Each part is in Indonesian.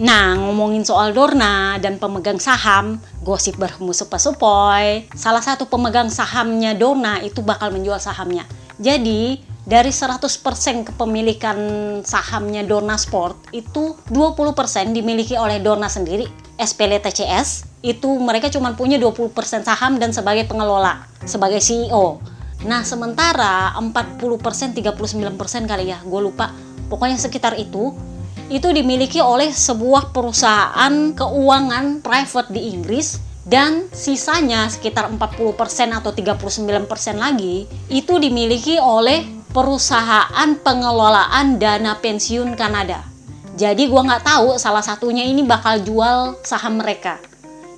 Nah, ngomongin soal Dorna dan pemegang saham, gosip berhembus sepoi. Salah satu pemegang sahamnya Dorna itu bakal menjual sahamnya. Jadi, dari 100% kepemilikan sahamnya Dorna Sport itu 20% dimiliki oleh Dorna sendiri, SPL TCS. Itu mereka cuma punya 20% saham dan sebagai pengelola, sebagai CEO. Nah, sementara 40%, 39% kali ya, gue lupa. Pokoknya sekitar itu itu dimiliki oleh sebuah perusahaan keuangan private di Inggris dan sisanya sekitar 40% atau 39% lagi itu dimiliki oleh perusahaan pengelolaan dana pensiun Kanada. Jadi gua nggak tahu salah satunya ini bakal jual saham mereka.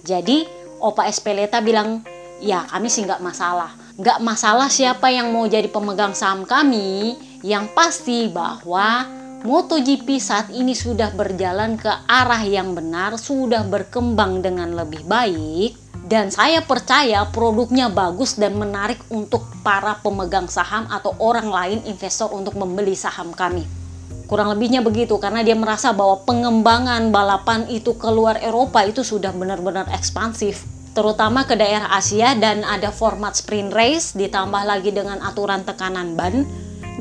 Jadi Opa Espeleta bilang, ya kami sih nggak masalah. Nggak masalah siapa yang mau jadi pemegang saham kami, yang pasti bahwa MotoGP saat ini sudah berjalan ke arah yang benar, sudah berkembang dengan lebih baik, dan saya percaya produknya bagus dan menarik untuk para pemegang saham atau orang lain investor untuk membeli saham kami. Kurang lebihnya begitu karena dia merasa bahwa pengembangan balapan itu keluar Eropa itu sudah benar-benar ekspansif terutama ke daerah Asia dan ada format sprint race ditambah lagi dengan aturan tekanan ban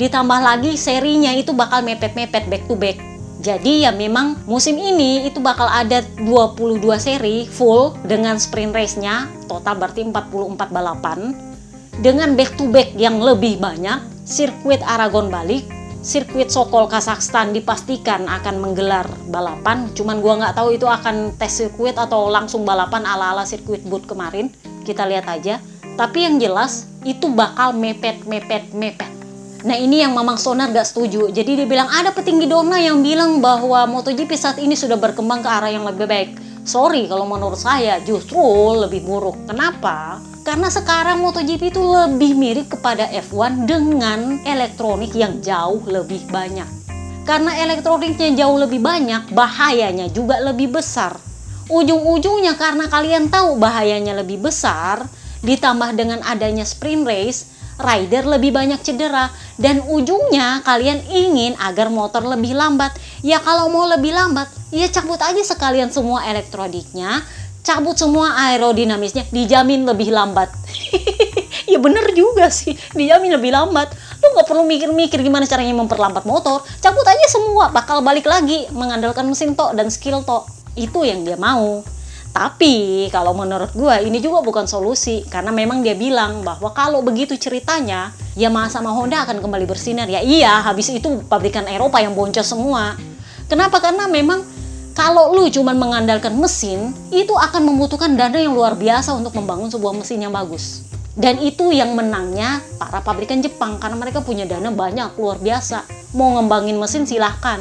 ditambah lagi serinya itu bakal mepet-mepet back to back. Jadi ya memang musim ini itu bakal ada 22 seri full dengan sprint race-nya. Total berarti 44 balapan. Dengan back to back yang lebih banyak sirkuit Aragon balik sirkuit Sokol Kazakhstan dipastikan akan menggelar balapan. Cuman gua nggak tahu itu akan tes sirkuit atau langsung balapan ala-ala sirkuit boot kemarin. Kita lihat aja. Tapi yang jelas itu bakal mepet mepet mepet Nah ini yang Mamang Sonar gak setuju. Jadi dia bilang ada petinggi Dona yang bilang bahwa MotoGP saat ini sudah berkembang ke arah yang lebih baik. Sorry kalau menurut saya justru lebih buruk. Kenapa? Karena sekarang MotoGP itu lebih mirip kepada F1 dengan elektronik yang jauh lebih banyak. Karena elektroniknya jauh lebih banyak, bahayanya juga lebih besar. Ujung-ujungnya karena kalian tahu bahayanya lebih besar, ditambah dengan adanya sprint race, rider lebih banyak cedera dan ujungnya kalian ingin agar motor lebih lambat. Ya kalau mau lebih lambat, ya cabut aja sekalian semua elektroniknya, cabut semua aerodinamisnya, dijamin lebih lambat. ya bener juga sih, dijamin lebih lambat. Lu nggak perlu mikir-mikir gimana caranya memperlambat motor, cabut aja semua, bakal balik lagi mengandalkan mesin tok dan skill tok. Itu yang dia mau. Tapi kalau menurut gue ini juga bukan solusi karena memang dia bilang bahwa kalau begitu ceritanya Yamaha sama Honda akan kembali bersinar ya iya habis itu pabrikan Eropa yang boncos semua. Kenapa? Karena memang kalau lu cuma mengandalkan mesin itu akan membutuhkan dana yang luar biasa untuk membangun sebuah mesin yang bagus. Dan itu yang menangnya para pabrikan Jepang karena mereka punya dana banyak luar biasa. Mau ngembangin mesin silahkan.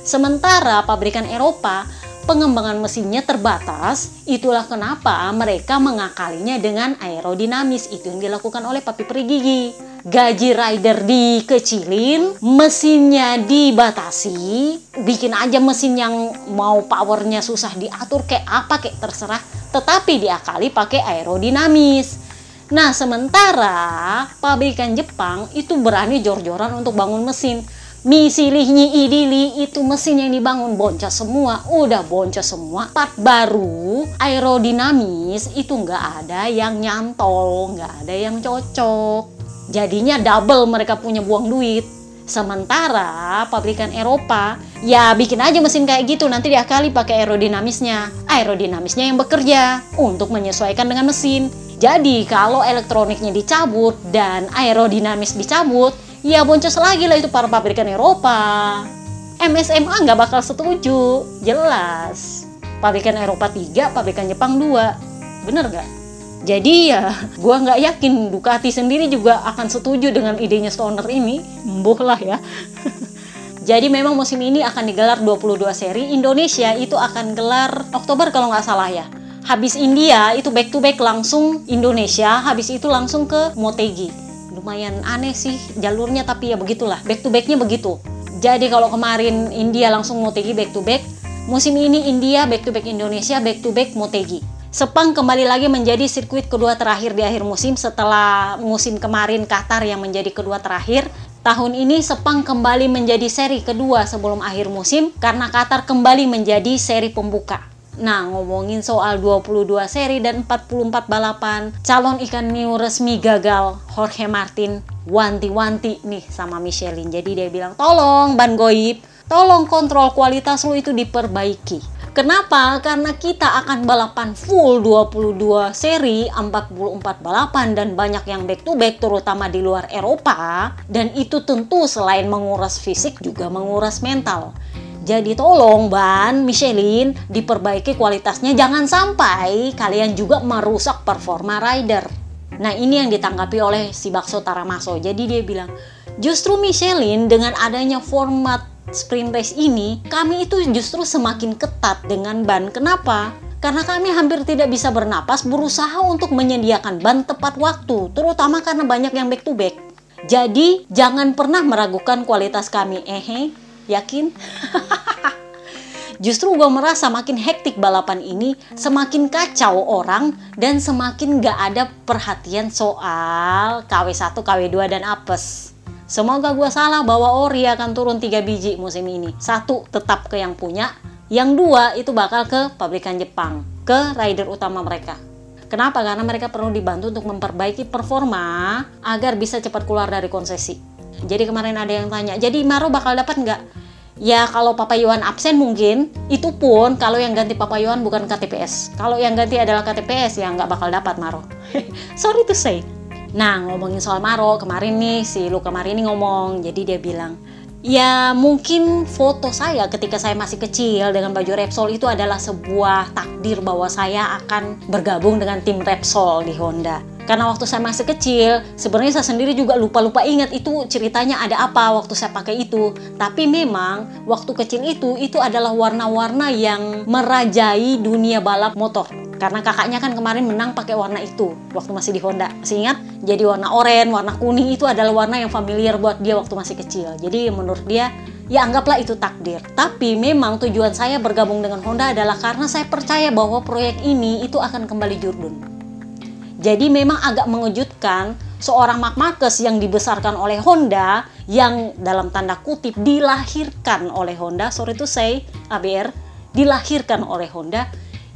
Sementara pabrikan Eropa pengembangan mesinnya terbatas, itulah kenapa mereka mengakalinya dengan aerodinamis. Itu yang dilakukan oleh Papi Perigigi. Gaji rider dikecilin, mesinnya dibatasi, bikin aja mesin yang mau powernya susah diatur kayak apa kayak terserah, tetapi diakali pakai aerodinamis. Nah, sementara pabrikan Jepang itu berani jor-joran untuk bangun mesin misilihnya idili itu mesin yang dibangun. Boncos semua udah boncos semua. Part baru aerodinamis itu nggak ada yang nyantol nggak ada yang cocok. Jadinya double mereka punya buang duit. Sementara pabrikan Eropa ya bikin aja mesin kayak gitu. Nanti diakali pakai aerodinamisnya. Aerodinamisnya yang bekerja untuk menyesuaikan dengan mesin. Jadi kalau elektroniknya dicabut dan aerodinamis dicabut ya boncos lagi lah itu para pabrikan Eropa. MSMA nggak bakal setuju, jelas. Pabrikan Eropa 3, pabrikan Jepang 2. Bener nggak? Jadi ya, gua nggak yakin Ducati sendiri juga akan setuju dengan idenya Stoner ini. Mbuh lah ya. Jadi memang musim ini akan digelar 22 seri. Indonesia itu akan gelar Oktober kalau nggak salah ya. Habis India itu back to back langsung Indonesia, habis itu langsung ke Motegi lumayan aneh sih jalurnya tapi ya begitulah back to backnya begitu. Jadi kalau kemarin India langsung Motegi back to back musim ini India back to back Indonesia back to back Motegi. Sepang kembali lagi menjadi sirkuit kedua terakhir di akhir musim setelah musim kemarin Qatar yang menjadi kedua terakhir. Tahun ini Sepang kembali menjadi seri kedua sebelum akhir musim karena Qatar kembali menjadi seri pembuka. Nah, ngomongin soal 22 seri dan 44 balapan, calon ikan new resmi gagal Jorge Martin wanti-wanti nih sama Michelin. Jadi dia bilang, tolong Ban Goib, tolong kontrol kualitas lu itu diperbaiki. Kenapa? Karena kita akan balapan full 22 seri, 44 balapan dan banyak yang back to back terutama di luar Eropa dan itu tentu selain menguras fisik juga menguras mental. Jadi tolong Ban, Michelin diperbaiki kualitasnya jangan sampai kalian juga merusak performa rider. Nah ini yang ditanggapi oleh si Bakso Taramaso. Jadi dia bilang, justru Michelin dengan adanya format sprint race ini, kami itu justru semakin ketat dengan ban. Kenapa? Karena kami hampir tidak bisa bernapas berusaha untuk menyediakan ban tepat waktu, terutama karena banyak yang back to back. Jadi, jangan pernah meragukan kualitas kami. Ehe, yakin? Justru gue merasa makin hektik balapan ini, semakin kacau orang, dan semakin gak ada perhatian soal KW1, KW2, dan apes. Semoga gue salah bahwa Ori akan turun 3 biji musim ini. Satu tetap ke yang punya, yang dua itu bakal ke pabrikan Jepang, ke rider utama mereka. Kenapa? Karena mereka perlu dibantu untuk memperbaiki performa agar bisa cepat keluar dari konsesi. Jadi kemarin ada yang tanya, jadi Maro bakal dapat nggak? Ya kalau Papa Yohan absen mungkin, itu pun kalau yang ganti Papa Yohan bukan KTPS. Kalau yang ganti adalah KTPS ya nggak bakal dapat Maro. Sorry to say. Nah, ngomongin soal Maro, kemarin nih si Lu kemarin ini ngomong, jadi dia bilang, Ya mungkin foto saya ketika saya masih kecil dengan baju Repsol itu adalah sebuah takdir bahwa saya akan bergabung dengan tim Repsol di Honda. Karena waktu saya masih kecil, sebenarnya saya sendiri juga lupa-lupa ingat itu ceritanya ada apa waktu saya pakai itu. Tapi memang waktu kecil itu, itu adalah warna-warna yang merajai dunia balap motor. Karena kakaknya kan kemarin menang pakai warna itu waktu masih di Honda. Ingat? Jadi warna oranye warna kuning itu adalah warna yang familiar buat dia waktu masih kecil. Jadi menurut dia ya anggaplah itu takdir. Tapi memang tujuan saya bergabung dengan Honda adalah karena saya percaya bahwa proyek ini itu akan kembali jurdun jadi memang agak mengejutkan seorang Mark Marquez yang dibesarkan oleh Honda yang dalam tanda kutip dilahirkan oleh Honda sorry to say ABR dilahirkan oleh Honda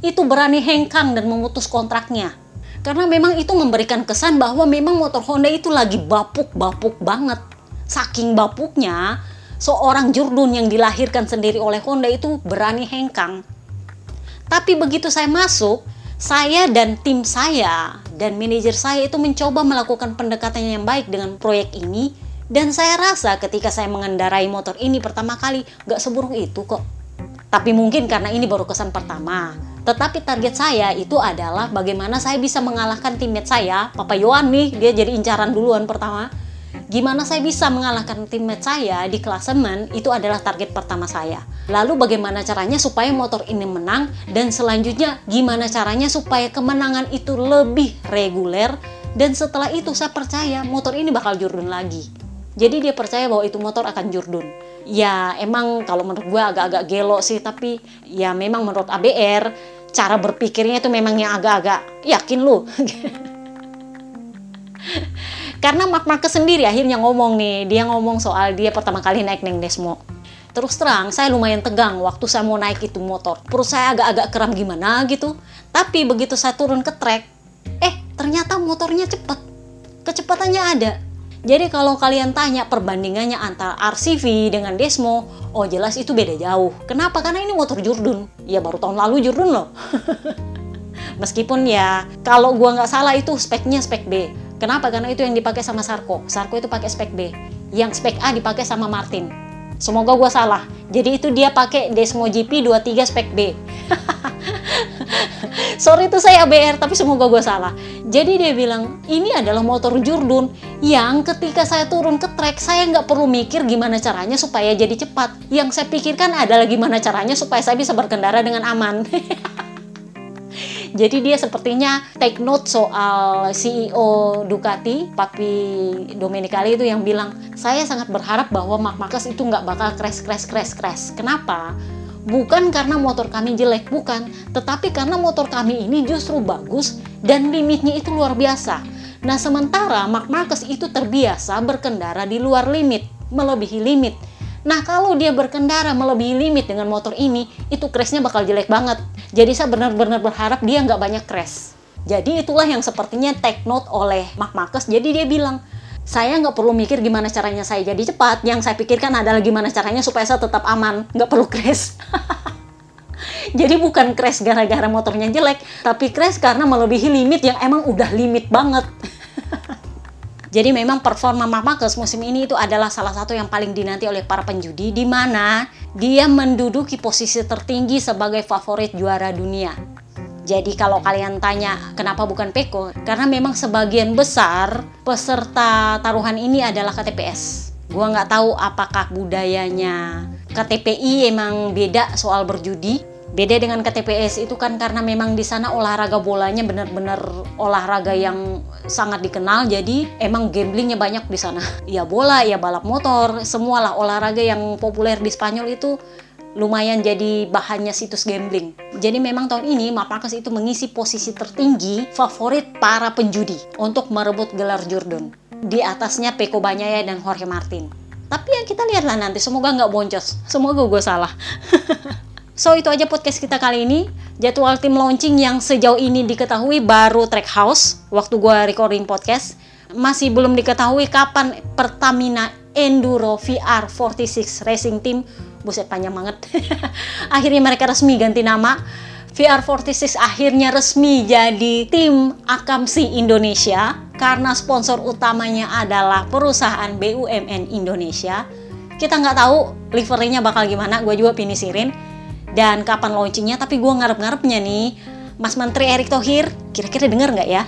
itu berani hengkang dan memutus kontraknya. Karena memang itu memberikan kesan bahwa memang motor Honda itu lagi bapuk-bapuk banget. Saking bapuknya, seorang Jurdun yang dilahirkan sendiri oleh Honda itu berani hengkang. Tapi begitu saya masuk, saya dan tim saya dan manajer saya itu mencoba melakukan pendekatan yang baik dengan proyek ini dan saya rasa ketika saya mengendarai motor ini pertama kali gak seburuk itu kok. Tapi mungkin karena ini baru kesan pertama. Tetapi target saya itu adalah bagaimana saya bisa mengalahkan teammate saya, Papa Yohan nih, dia jadi incaran duluan pertama. Gimana saya bisa mengalahkan teammate saya di klasemen itu adalah target pertama saya. Lalu bagaimana caranya supaya motor ini menang dan selanjutnya gimana caranya supaya kemenangan itu lebih reguler dan setelah itu saya percaya motor ini bakal jurdun lagi. Jadi dia percaya bahwa itu motor akan jurdun ya emang kalau menurut gue agak-agak gelo sih tapi ya memang menurut ABR cara berpikirnya itu memang yang agak-agak yakin lu karena Mark Marquez sendiri akhirnya ngomong nih dia ngomong soal dia pertama kali naik Neng Desmo terus terang saya lumayan tegang waktu saya mau naik itu motor perut saya agak-agak kram gimana gitu tapi begitu saya turun ke trek eh ternyata motornya cepat kecepatannya ada jadi kalau kalian tanya perbandingannya antara RCV dengan Desmo, oh jelas itu beda jauh. Kenapa? Karena ini motor Jurdun. Ya baru tahun lalu Jurdun loh. Meskipun ya kalau gua nggak salah itu speknya spek B. Kenapa? Karena itu yang dipakai sama Sarko. Sarko itu pakai spek B. Yang spek A dipakai sama Martin. Semoga gua salah. Jadi itu dia pakai Desmo GP 23 spek B. Sorry itu saya ABR, tapi semoga gue salah. Jadi dia bilang, ini adalah motor Jurdun yang ketika saya turun ke trek, saya nggak perlu mikir gimana caranya supaya jadi cepat. Yang saya pikirkan adalah gimana caranya supaya saya bisa berkendara dengan aman. Jadi dia sepertinya take note soal CEO Ducati, Papi Domenicali itu yang bilang, saya sangat berharap bahwa Mark Marquez itu nggak bakal crash, crash, crash, crash. Kenapa? bukan karena motor kami jelek, bukan, tetapi karena motor kami ini justru bagus dan limitnya itu luar biasa. Nah, sementara Mark Marquez itu terbiasa berkendara di luar limit, melebihi limit. Nah, kalau dia berkendara melebihi limit dengan motor ini, itu crashnya bakal jelek banget. Jadi saya benar-benar berharap dia nggak banyak crash. Jadi itulah yang sepertinya take note oleh Mark Marquez. Jadi dia bilang, saya nggak perlu mikir gimana caranya saya jadi cepat. Yang saya pikirkan adalah gimana caranya supaya saya tetap aman, nggak perlu crash. Jadi bukan crash gara-gara motornya jelek, tapi crash karena melebihi limit yang emang udah limit banget. Jadi memang performa Marcus musim ini itu adalah salah satu yang paling dinanti oleh para penjudi di mana dia menduduki posisi tertinggi sebagai favorit juara dunia. Jadi kalau kalian tanya kenapa bukan Peko, karena memang sebagian besar peserta taruhan ini adalah KTPS. Gua nggak tahu apakah budayanya KTPI emang beda soal berjudi Beda dengan KTPS itu kan karena memang di sana olahraga bolanya benar-benar olahraga yang sangat dikenal jadi emang gamblingnya banyak di sana. Ya bola, ya balap motor, semualah olahraga yang populer di Spanyol itu lumayan jadi bahannya situs gambling. Jadi memang tahun ini Marcus itu mengisi posisi tertinggi favorit para penjudi untuk merebut gelar Jordan. Di atasnya Peko Banyaya dan Jorge Martin. Tapi yang kita lihatlah nanti, semoga nggak boncos. Semoga gue salah. So itu aja podcast kita kali ini. Jadwal tim launching yang sejauh ini diketahui baru Trackhouse waktu gue recording podcast. Masih belum diketahui kapan Pertamina Enduro VR 46 Racing Team. Buset panjang banget. akhirnya mereka resmi ganti nama. VR46 akhirnya resmi jadi tim Akamsi Indonesia karena sponsor utamanya adalah perusahaan BUMN Indonesia. Kita nggak tahu liverynya bakal gimana, gue juga pinisirin dan kapan launchingnya? Tapi gue ngarep-ngarepnya nih. Mas Menteri Erick Thohir kira-kira denger nggak ya?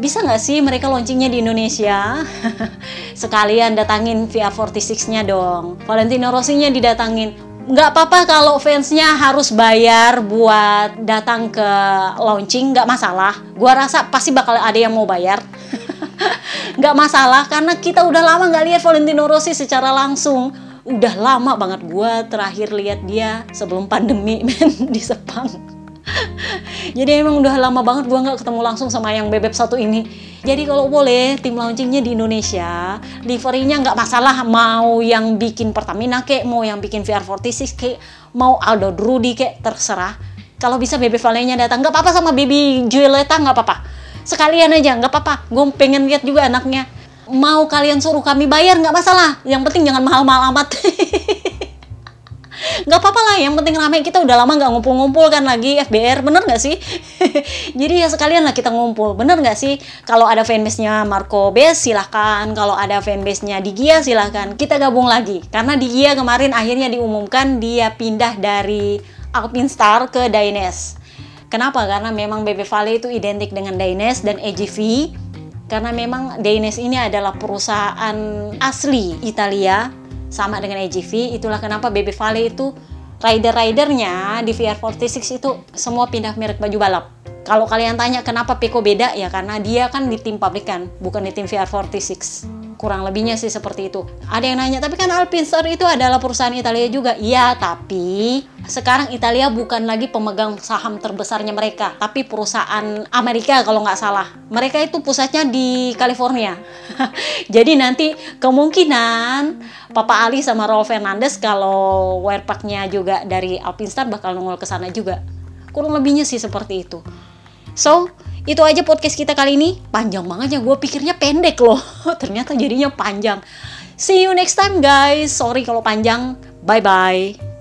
Bisa nggak sih mereka launchingnya di Indonesia? Sekalian datangin VR46 nya dong. Valentino Rossi nya didatangin. Nggak apa-apa kalau fansnya harus bayar buat datang ke launching nggak masalah. Gua rasa pasti bakal ada yang mau bayar. Nggak masalah karena kita udah lama nggak lihat Valentino Rossi secara langsung udah lama banget gue terakhir lihat dia sebelum pandemi men di Sepang. Jadi emang udah lama banget gue nggak ketemu langsung sama yang bebek satu ini. Jadi kalau boleh tim launchingnya di Indonesia liverynya nggak masalah mau yang bikin Pertamina kek mau yang bikin VR46 kek mau Aldo Drudi kek terserah. Kalau bisa Bebe Valenya datang nggak apa-apa sama Baby Julieta nggak apa-apa. Sekalian aja nggak apa-apa. Gue pengen lihat juga anaknya mau kalian suruh kami bayar nggak masalah. Yang penting jangan mahal-mahal amat. Nggak apa-apa lah yang penting rame. Kita udah lama nggak ngumpul-ngumpul kan lagi FBR bener nggak sih? Jadi ya sekalian lah kita ngumpul bener nggak sih? Kalau ada fanbase-nya Marco Bes silahkan. Kalau ada fanbase-nya Digia silahkan. Kita gabung lagi karena Digia kemarin akhirnya diumumkan dia pindah dari Alpinstar ke Dynes Kenapa? Karena memang BB Valley itu identik dengan Dynes dan AGV karena memang Daines ini adalah perusahaan asli Italia sama dengan AGV itulah kenapa BB Vale itu rider-ridernya di VR46 itu semua pindah merek baju balap. Kalau kalian tanya kenapa Peko beda ya karena dia kan di tim pabrikan bukan di tim VR46 kurang lebihnya sih seperti itu. Ada yang nanya, tapi kan Alpinster itu adalah perusahaan Italia juga. Iya, tapi sekarang Italia bukan lagi pemegang saham terbesarnya mereka, tapi perusahaan Amerika kalau nggak salah. Mereka itu pusatnya di California. Jadi nanti kemungkinan Papa Ali sama Rolf Fernandez kalau wirepacknya juga dari Alpinstar bakal nongol ke sana juga. Kurang lebihnya sih seperti itu. So, itu aja podcast kita kali ini. Panjang banget ya, gue pikirnya pendek loh. Ternyata jadinya panjang. See you next time guys. Sorry kalau panjang. Bye-bye.